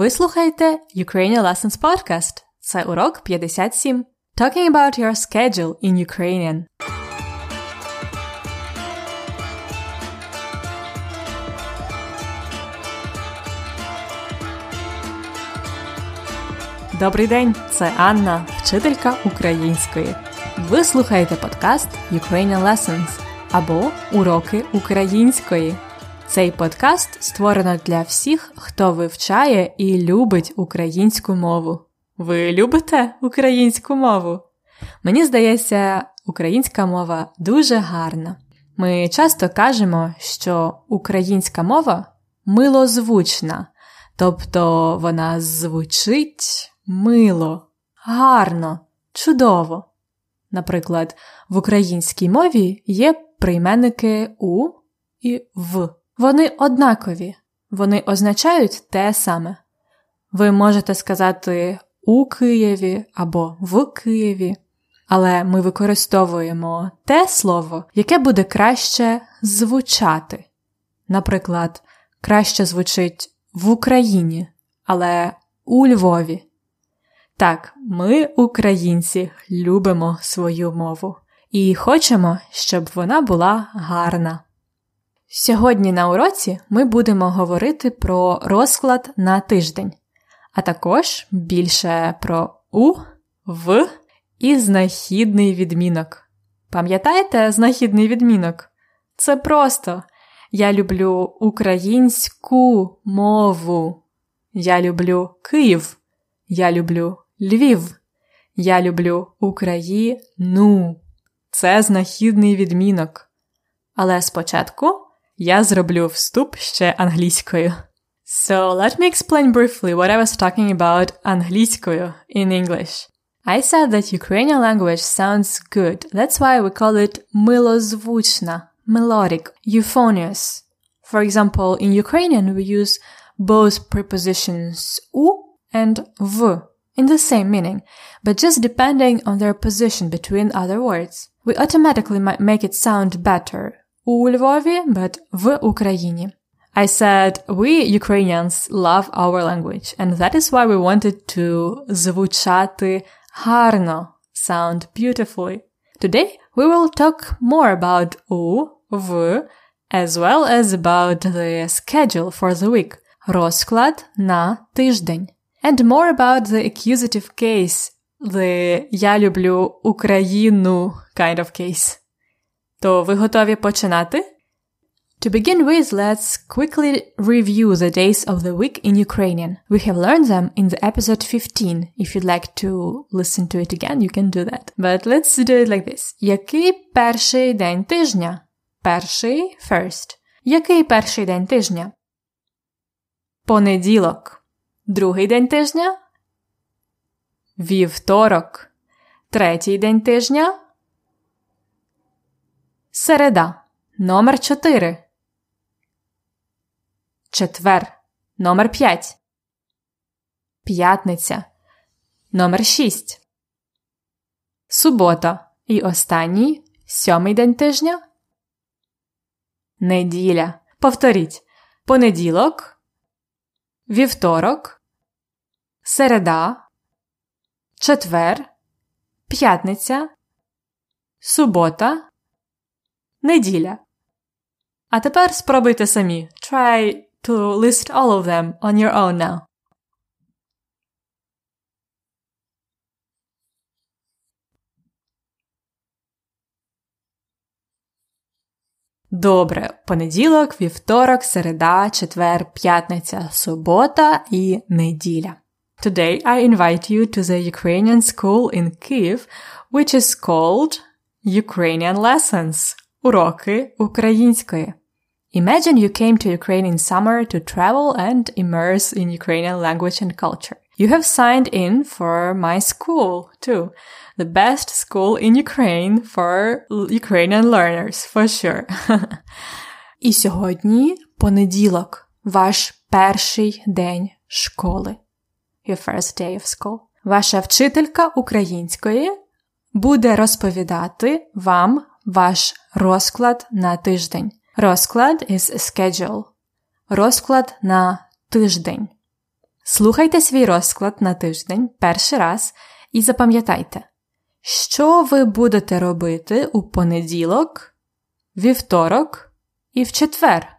Ви слухаєте Ukrainian Lessons Podcast. Це урок 57. Talking about your schedule in Ukrainian. Добрий день, це Анна, вчителька української. Ви слухаєте подкаст Ukrainian Lessons або Уроки української. Цей подкаст створено для всіх, хто вивчає і любить українську мову. Ви любите українську мову? Мені здається, українська мова дуже гарна. Ми часто кажемо, що українська мова милозвучна, тобто вона звучить мило, гарно, чудово. Наприклад, в українській мові є прийменники у і в. Вони однакові, вони означають те саме. Ви можете сказати у Києві або в Києві, але ми використовуємо те слово, яке буде краще звучати. Наприклад, краще звучить в Україні, але у Львові. Так, ми, українці, любимо свою мову і хочемо, щоб вона була гарна. Сьогодні на уроці ми будемо говорити про розклад на тиждень, а також більше про у, в і знахідний відмінок. Пам'ятаєте знахідний відмінок? Це просто я люблю українську мову. Я люблю Київ. Я люблю Львів. Я люблю Україну. Це знахідний відмінок. Але спочатку я зроблю вступ ще англійською. So let me explain briefly what I was talking about англійською in English. I said that Ukrainian language sounds good. That's why we call it милозвучна, melodic, euphonious. For example, in Ukrainian we use both prepositions u and v in the same meaning, but just depending on their position between other words. We automatically might make it sound better у Львові, but в Україні. I said we Ukrainians love our language, and that is why we wanted to звучати гарно, sound beautifully. Today we will talk more about у, в, as well as about the schedule for the week, розклад на тиждень, and more about the accusative case, the я люблю Україну kind of case. То ви готові починати? To begin with, let's quickly review the days of the week in Ukrainian. We have learned them in the episode 15. If you'd like to listen to it again, you can do that. But let's do it like this. Який перший день тижня? Перший first. Який перший день тижня? Понеділок. Другий день тижня? Вівторок. Третій день тижня? Середа. Номер 4. Четвер. Номер 5. П'ятниця. Номер 6. Субота. І останній сьомий день тижня. Неділя. Повторіть. Понеділок. Вівторок. Середа. Четвер. П'ятниця. Субота. Неділя. А тепер спробуйте самі. Try to list all of them on your own now. Добре, понеділок, вівторок, середа, четвер, п'ятниця, субота і неділя. Today I invite you to the Ukrainian school in Kyiv, which is called Ukrainian Lessons. Уроки української. Imagine you came to Ukraine in summer to travel and immerse in Ukrainian language and culture. You have signed in for my school too. The best school in Ukraine for Ukrainian learners, for sure. І сьогодні понеділок, ваш перший день школи. Your first day of school. Ваша вчителька української буде розповідати вам ваш розклад на тиждень. Розклад is schedule. Розклад на тиждень. Слухайте свій розклад на тиждень перший раз і запам'ятайте, що ви будете робити у понеділок, вівторок і в четвер.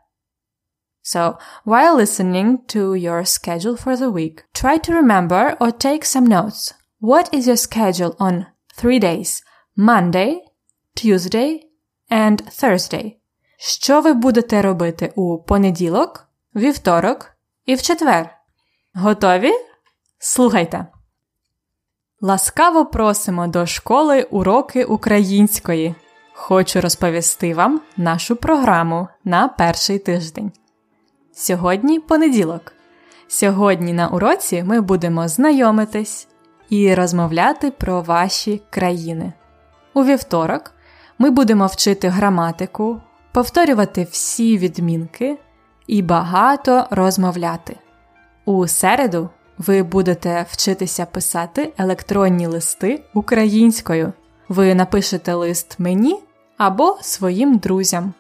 So, while listening to your schedule for the week, try to remember or take some notes. What is your schedule on three days Monday, Tuesday and Thursday? Що ви будете робити у понеділок, вівторок і в четвер? Готові? Слухайте. Ласкаво просимо до школи уроки української. Хочу розповісти вам нашу програму на перший тиждень. Сьогодні понеділок. Сьогодні на уроці ми будемо знайомитись і розмовляти про ваші країни. У вівторок ми будемо вчити граматику, повторювати всі відмінки і багато розмовляти. У середу ви будете вчитися писати електронні листи українською. Ви напишете лист мені або своїм друзям.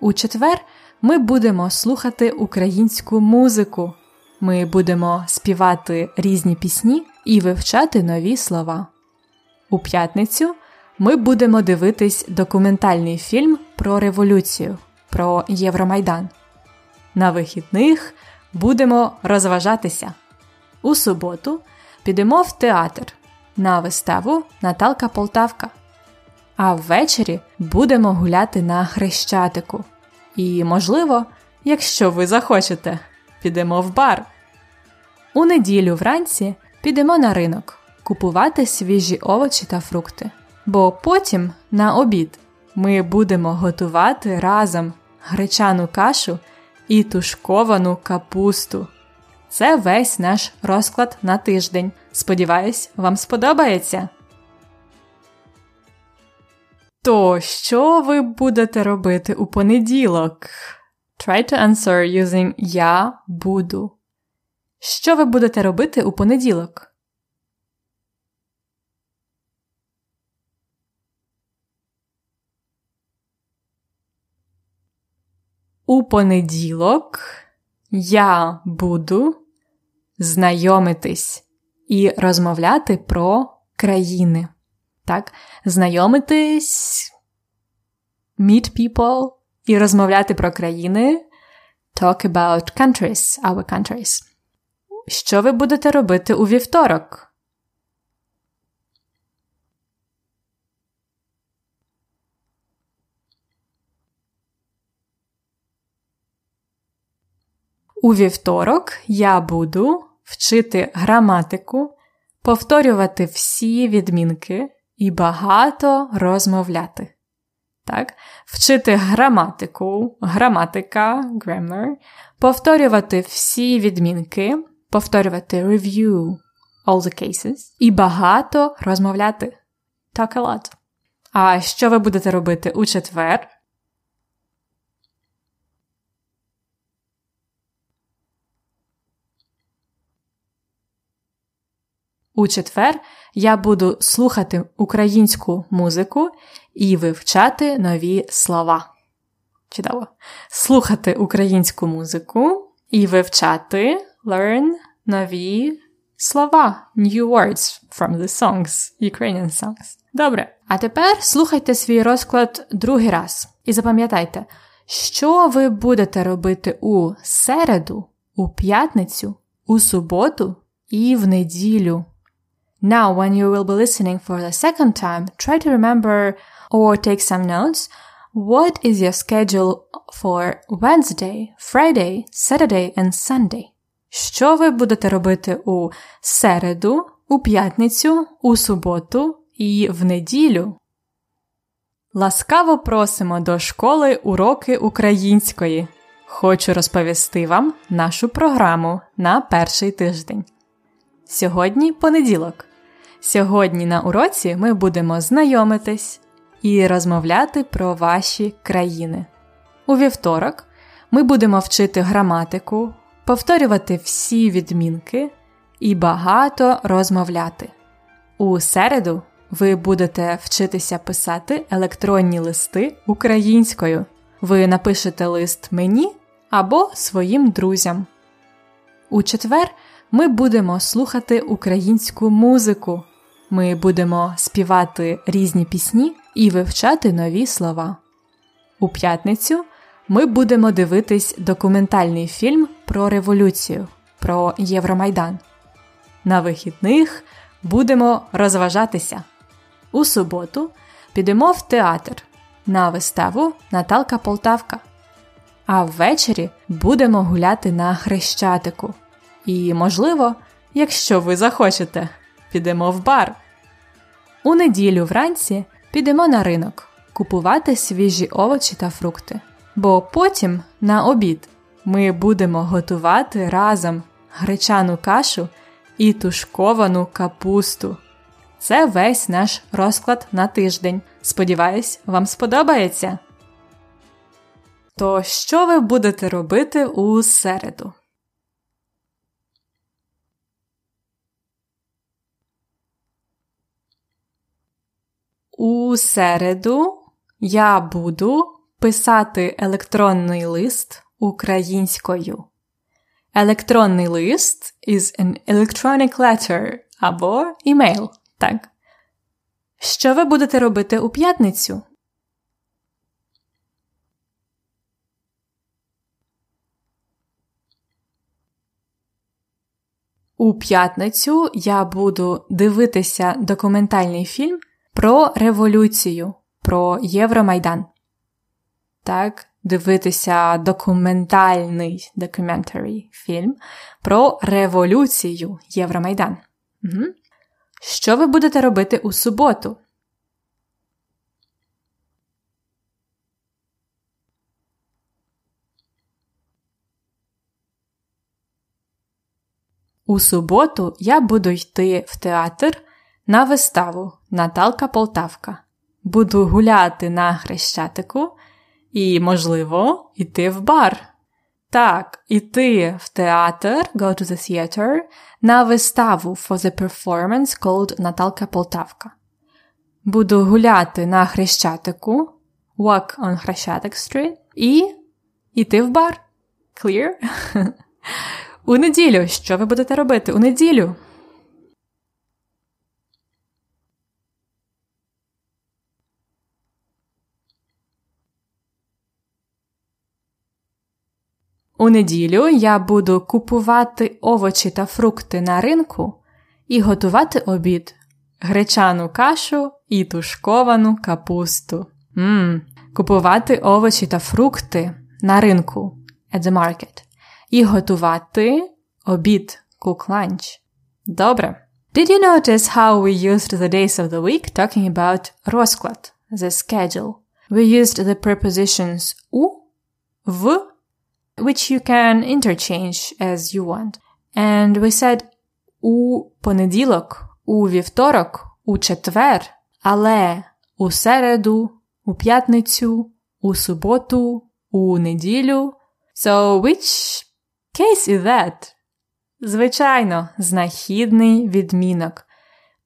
У четвер ми будемо слухати українську музику. Ми будемо співати різні пісні і вивчати нові слова. У п'ятницю ми будемо дивитись документальний фільм про революцію, про Євромайдан. На вихідних будемо розважатися. У суботу підемо в театр на виставу Наталка Полтавка. А ввечері будемо гуляти на Хрещатику. І, можливо, якщо ви захочете, підемо в бар. У неділю вранці підемо на ринок купувати свіжі овочі та фрукти. Бо потім на обід ми будемо готувати разом гречану кашу і тушковану капусту. Це весь наш розклад на тиждень. Сподіваюсь, вам сподобається. То що ви будете робити у понеділок? Try to answer using я буду. Що ви будете робити у понеділок? У понеділок я буду знайомитись і розмовляти про країни. Так, знайомитись, meet people і розмовляти про країни. Talk about countries, our countries. Що ви будете робити у вівторок? У вівторок я буду вчити граматику, повторювати всі відмінки і багато розмовляти. Так? Вчити граматику, граматика, grammar, повторювати всі відмінки, повторювати review all the cases і багато розмовляти. Talk a lot. А що ви будете робити у четвер? У четвер я буду слухати українську музику і вивчати нові слова. Чудово. Слухати українську музику і вивчати learn нові слова. New words from the songs, Ukrainian songs. Добре. А тепер слухайте свій розклад другий раз. І запам'ятайте, що ви будете робити у середу, у п'ятницю, у суботу і в неділю. Now, when you will be listening for the second time, try to remember or take some notes. What is your schedule for Wednesday, Friday, Saturday and Sunday? Що ви будете робити у середу, у п'ятницю, у суботу і в неділю? Ласкаво просимо до школи уроки української. Хочу розповісти вам нашу програму на перший тиждень. Сьогодні понеділок. Сьогодні на уроці ми будемо знайомитись і розмовляти про ваші країни. У вівторок ми будемо вчити граматику, повторювати всі відмінки і багато розмовляти. У середу ви будете вчитися писати електронні листи українською. Ви напишете лист мені або своїм друзям. У четвер ми будемо слухати українську музику. Ми будемо співати різні пісні і вивчати нові слова. У п'ятницю ми будемо дивитись документальний фільм про революцію, про Євромайдан. На вихідних будемо розважатися. У суботу підемо в театр на виставу Наталка Полтавка. А ввечері будемо гуляти на хрещатику. І, можливо, якщо ви захочете, підемо в бар. У неділю вранці підемо на ринок купувати свіжі овочі та фрукти. Бо потім на обід ми будемо готувати разом гречану кашу і тушковану капусту. Це весь наш розклад на тиждень. Сподіваюсь, вам сподобається. То що ви будете робити у середу? У середу я буду писати електронний лист українською. Електронний лист is an electronic letter або email, так. Що ви будете робити у п'ятницю? У п'ятницю я буду дивитися документальний фільм про революцію, про Євромайдан. Так, дивитися документальний documentary фільм про революцію Євромайдан. Угу. Що ви будете робити у суботу? У суботу я буду йти в театр на виставу Наталка Полтавка. Буду гуляти на хрещатику і, можливо, йти в бар. Так, іти в театр, go to the theater, на виставу for the performance called Наталка Полтавка. Буду гуляти на хрещатику, walk on Хрещатик Street і йти в бар. Clear? У неділю. Що ви будете робити у неділю? У неділю я буду купувати овочі та фрукти на ринку і готувати обід, гречану кашу і тушковану капусту. Мм, Купувати овочі та фрукти на ринку at the market. І готувати обід cook lunch. Добре. Did you notice how we used the days of the week talking about розклад, the schedule? We used the prepositions у, в, which you can interchange as you want. And we said у понеділок, у вівторок, у четвер, але у середу, у п'ятницю, у суботу, у неділю. So which case is that? Звичайно, знахідний відмінок.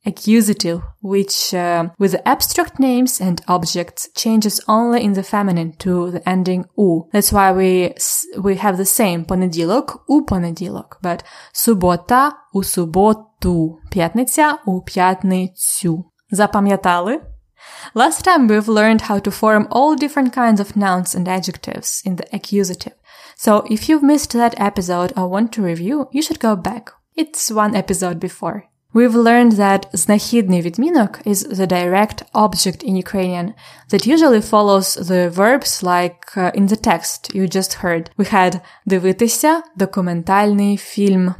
Accusative, which uh, with abstract names and objects changes only in the feminine to the ending u. That's why we we have the same понеділок у понеділок, but субота у суботу, п'ятниця у п'ятницю. Запам'ятали? Last time we've learned how to form all different kinds of nouns and adjectives in the accusative. So if you've missed that episode or want to review, you should go back. It's one episode before. We've learned that знахідний відмінок is the direct object in Ukrainian that usually follows the verbs like uh, in the text you just heard. We had дивитися документальний фільм.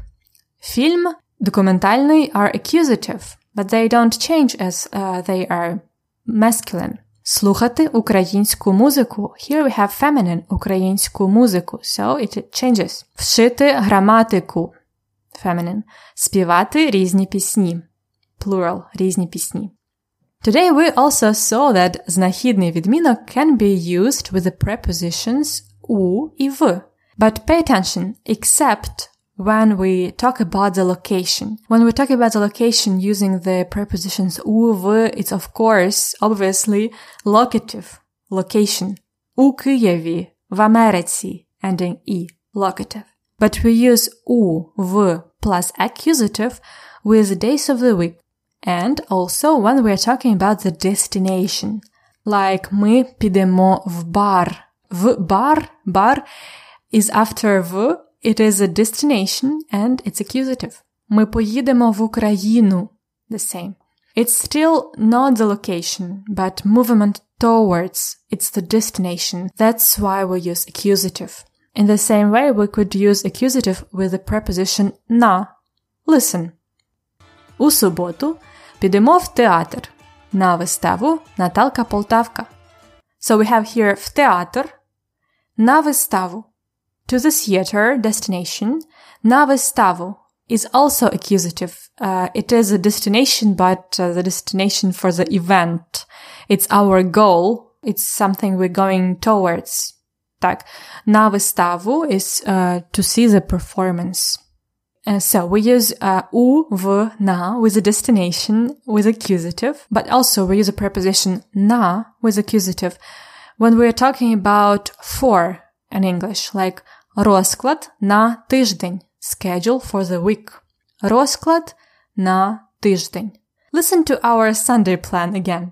Фільм документальний are accusative, but they don't change as uh, they are masculine. Слухати українську музику. Here we have feminine українську музику, so it changes. Вшити граматику. Feminine. Співати різні пісні. Plural – різні пісні. Today we also saw that знахідний відмінок can be used with the prepositions у і в. But pay attention, except when we talk about the location. When we talk about the location using the prepositions у, в, it's of course, obviously, locative, location. У Києві, в Америці, ending і, locative. But we use у, в plus accusative with days of the week and also when we are talking about the destination. Like ми підемо в бар. В бар, bar is after в, it is a destination and it's accusative. Ми поїдемо в Україну. The same. It's still not the location, but movement towards. It's the destination. That's why we use accusative. In the same way, we could use accusative with the preposition на. Listen. У суботу підемо в театр. На виставу Наталка Полтавка. So we have here в театр, на виставу. To the theater destination, на виставу is also accusative. Uh, it is a destination, but uh, the destination for the event. It's our goal. It's something we're going towards. Так, на виставу is uh, to see the performance. Uh, so we use uh, u, v, na with a destination with accusative, but also we use a preposition na with accusative when we're talking about for in English, like розклад на тиждень schedule for the week. Розклад на тиждень. Listen to our Sunday plan again.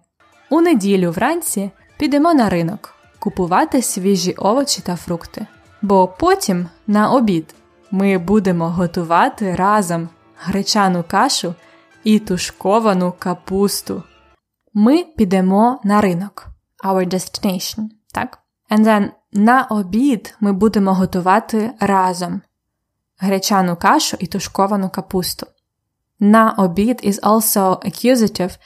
У неділю вранці підемо на ринок Купувати свіжі овочі та фрукти. Бо потім на обід ми будемо готувати разом гречану кашу і тушковану капусту. Ми підемо на ринок. Our destination. Так? And then на обід ми будемо готувати разом гречану кашу і тушковану капусту. На обід is also accusative.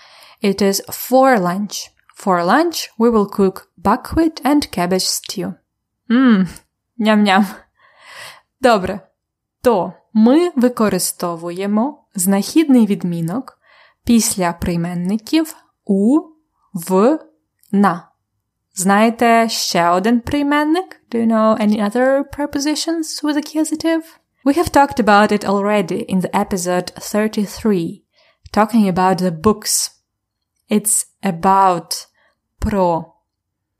It is for lunch. For lunch we will cook buckwheat and cabbage stew. Мм, ням-ням. Добре. То ми використовуємо знахідний відмінок після прийменників у, в, на. Знаєте ще один прийменник? Do you know any other prepositions with accusative? We have talked about it already in the episode 33, talking about the books. It's about про.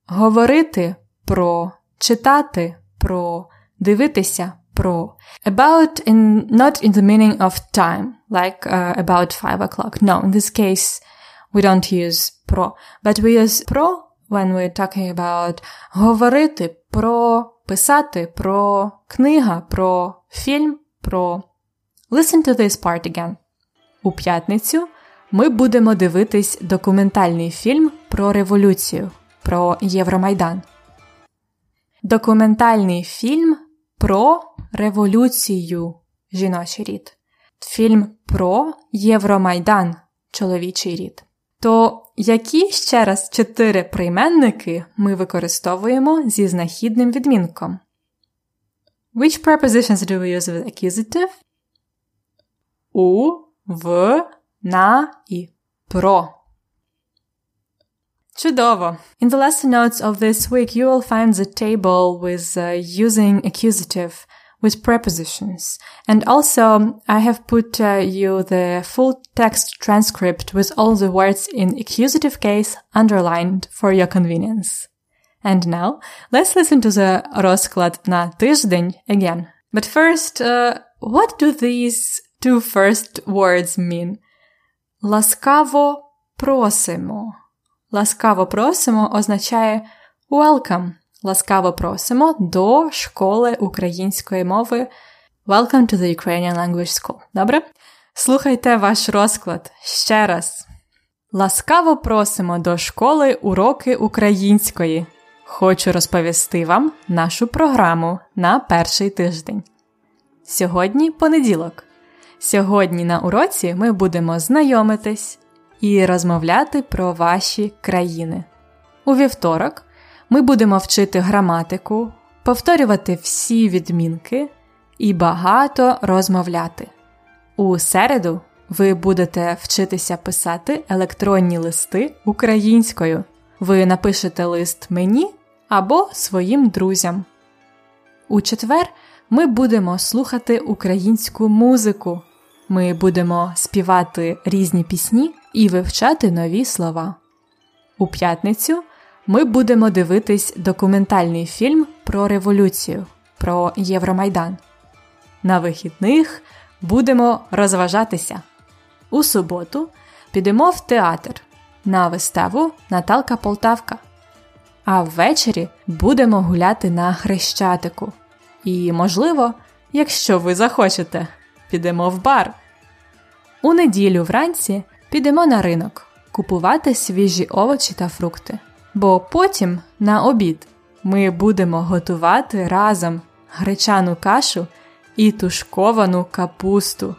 Говорити про. Читати про. Дивитися про. About in not in the meaning of time, like uh, about five o'clock. No, in this case, we don't use про, but we use про when we're talking about говорити про писати про книга, про фільм, про. Listen to this part again. У п'ятницю ми будемо дивитись документальний фільм про революцію, про Євромайдан. Документальний фільм про революцію жіночий рід. Фільм про Євромайдан чоловічий рід. То які ще раз чотири прийменники ми використовуємо зі знахідним відмінком? Which prepositions do we use with accusative? У, в, na i pro. Chudovo. In the lesson notes of this week, you will find the table with uh, using accusative with prepositions. And also, I have put uh, you the full text transcript with all the words in accusative case underlined for your convenience. And now, let's listen to the rozklad na tydzień again. But first, uh, what do these two first words mean? Ласкаво просимо. Ласкаво просимо означає welcome. Ласкаво просимо до школи української мови. Welcome to the Ukrainian Language School. Добре? Слухайте ваш розклад ще раз. Ласкаво просимо до школи уроки української. Хочу розповісти вам нашу програму на перший тиждень. Сьогодні понеділок. Сьогодні на уроці ми будемо знайомитись і розмовляти про ваші країни. У вівторок ми будемо вчити граматику, повторювати всі відмінки і багато розмовляти. У середу ви будете вчитися писати електронні листи українською. Ви напишете лист мені або своїм друзям. У четвер ми будемо слухати українську музику. Ми будемо співати різні пісні і вивчати нові слова. У п'ятницю ми будемо дивитись документальний фільм про революцію, про Євромайдан. На вихідних будемо розважатися. У суботу підемо в театр на виставу Наталка Полтавка. А ввечері будемо гуляти на хрещатику. І, можливо, якщо ви захочете, підемо в бар. У неділю вранці підемо на ринок купувати свіжі овочі та фрукти. Бо потім на обід ми будемо готувати разом гречану кашу і тушковану капусту.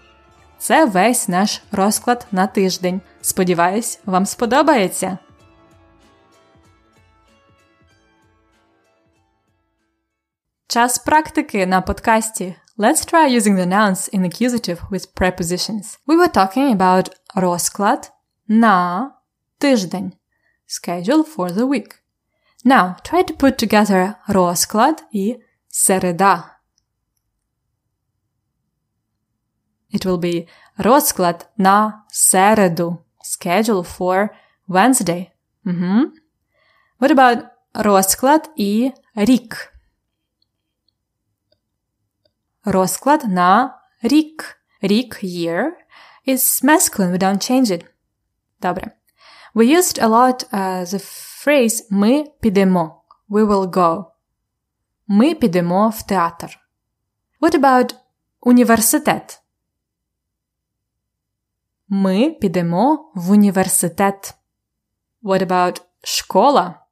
Це весь наш розклад на тиждень. Сподіваюсь, вам сподобається. Час практики на подкасті. Let's try using the nouns in accusative with prepositions. We were talking about розклад на тиждень. Schedule for the week. Now, try to put together розклад і середа. It will be розклад на середу. Schedule for Wednesday. Mm-hmm. What about розклад і рік? Розклад на рік. Рік year is masculine, we don't change it. Добре. We used a lot uh, the phrase ми підемо. We will go. Ми підемо в театр. What about університет? Ми підемо в університет. What about школа?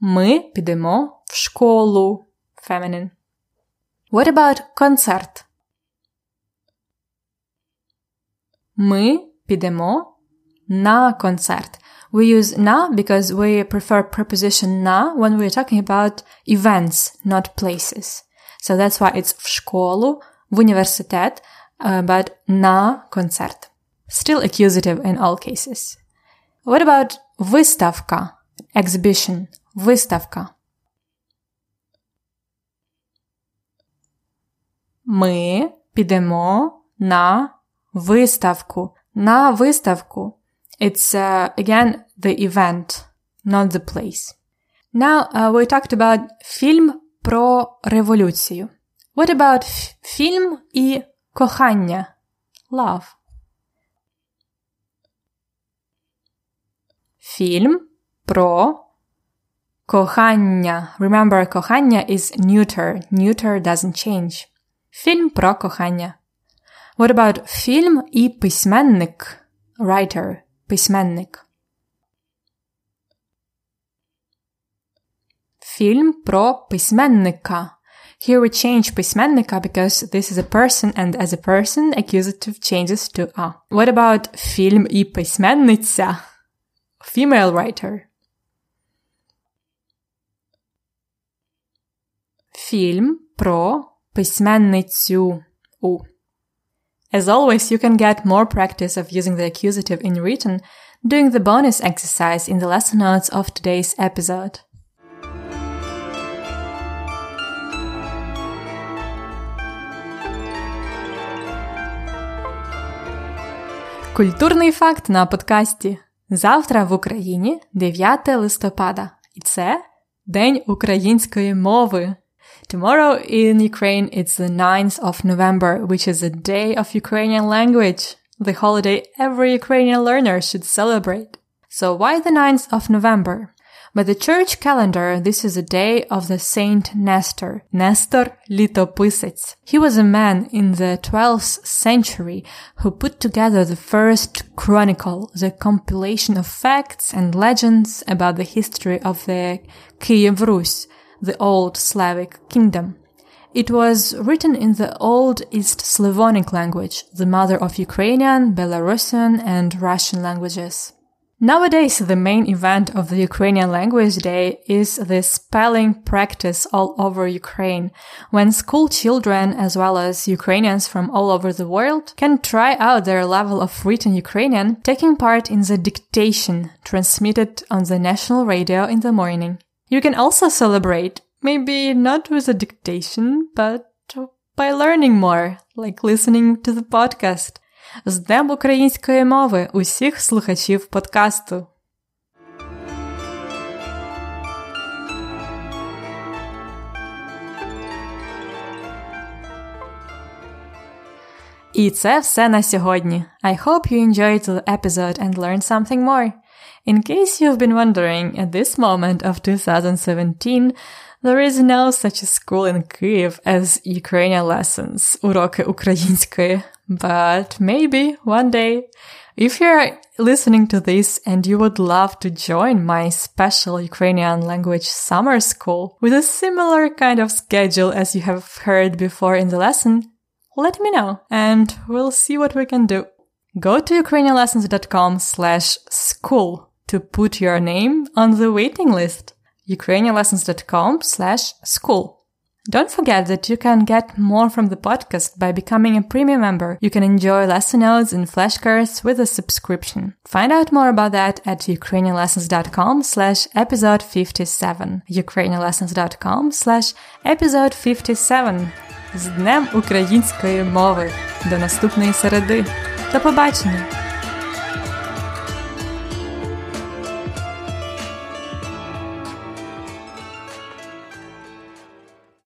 Ми підемо в школу feminine. What about концерт? Ми підемо на концерт. We use на because we prefer preposition на when we're talking about events, not places. So that's why it's в школу, в університет, uh, but на концерт. Still accusative in all cases. What about виставка? Exhibition. Виставка. Ми підемо на виставку. На виставку. It's uh, again the event, not the place. Now uh, we talked about фільм про революцію. What about фільм і кохання? Love. Фільм про кохання. Remember, кохання is neuter. Neuter doesn't change. Фільм про кохання. What about фільм і письменник? Writer. Письменник. Фільм про письменника. Here we change письменника because this is a person and as a person accusative changes to a. What about фільм і письменниця? Female writer. Фільм про письменницю. У. As always, you can get more practice of using the accusative in written doing the bonus exercise in the lesson notes of today's episode. Культурний факт на подкасті. Завтра в Україні 9 листопада, і це День української мови. Tomorrow in Ukraine it's the 9th of November, which is a day of Ukrainian language, the holiday every Ukrainian learner should celebrate. So why the 9th of November? By the church calendar, this is a day of the Saint Nestor, Nestor Litopisец. He was a man in the 12th century who put together the first chronicle, the compilation of facts and legends about the history of the Kiev Rus, the Old Slavic Kingdom. It was written in the Old East Slavonic language, the mother of Ukrainian, Belarusian, and Russian languages. Nowadays, the main event of the Ukrainian Language Day is the spelling practice all over Ukraine, when school children as well as Ukrainians from all over the world can try out their level of written Ukrainian, taking part in the dictation transmitted on the national radio in the morning. You can also celebrate, maybe not with a dictation, but by learning more, like listening to the podcast. З Днем української мови усіх слухачів подкасту. І це все на сьогодні. I hope you enjoyed the episode and learned something more. In case you've been wondering, at this moment of 2017, there is no such a school in Kyiv as Ukrainian lessons, уроки української. But maybe one day, if you're listening to this and you would love to join my special Ukrainian language summer school with a similar kind of schedule as you have heard before in the lesson, let me know and we'll see what we can do. Go to ukrainianlessons.com slash school to put your name on the waiting list. ukrainianlessons.com slash school. Don't forget that you can get more from the podcast by becoming a premium member. You can enjoy lesson notes and flashcards with a subscription. Find out more about that at ukrainianlessons.com slash episode 57. ukrainianlessons.com slash episode 57. З Днем української мови. До наступної середи. До побачення!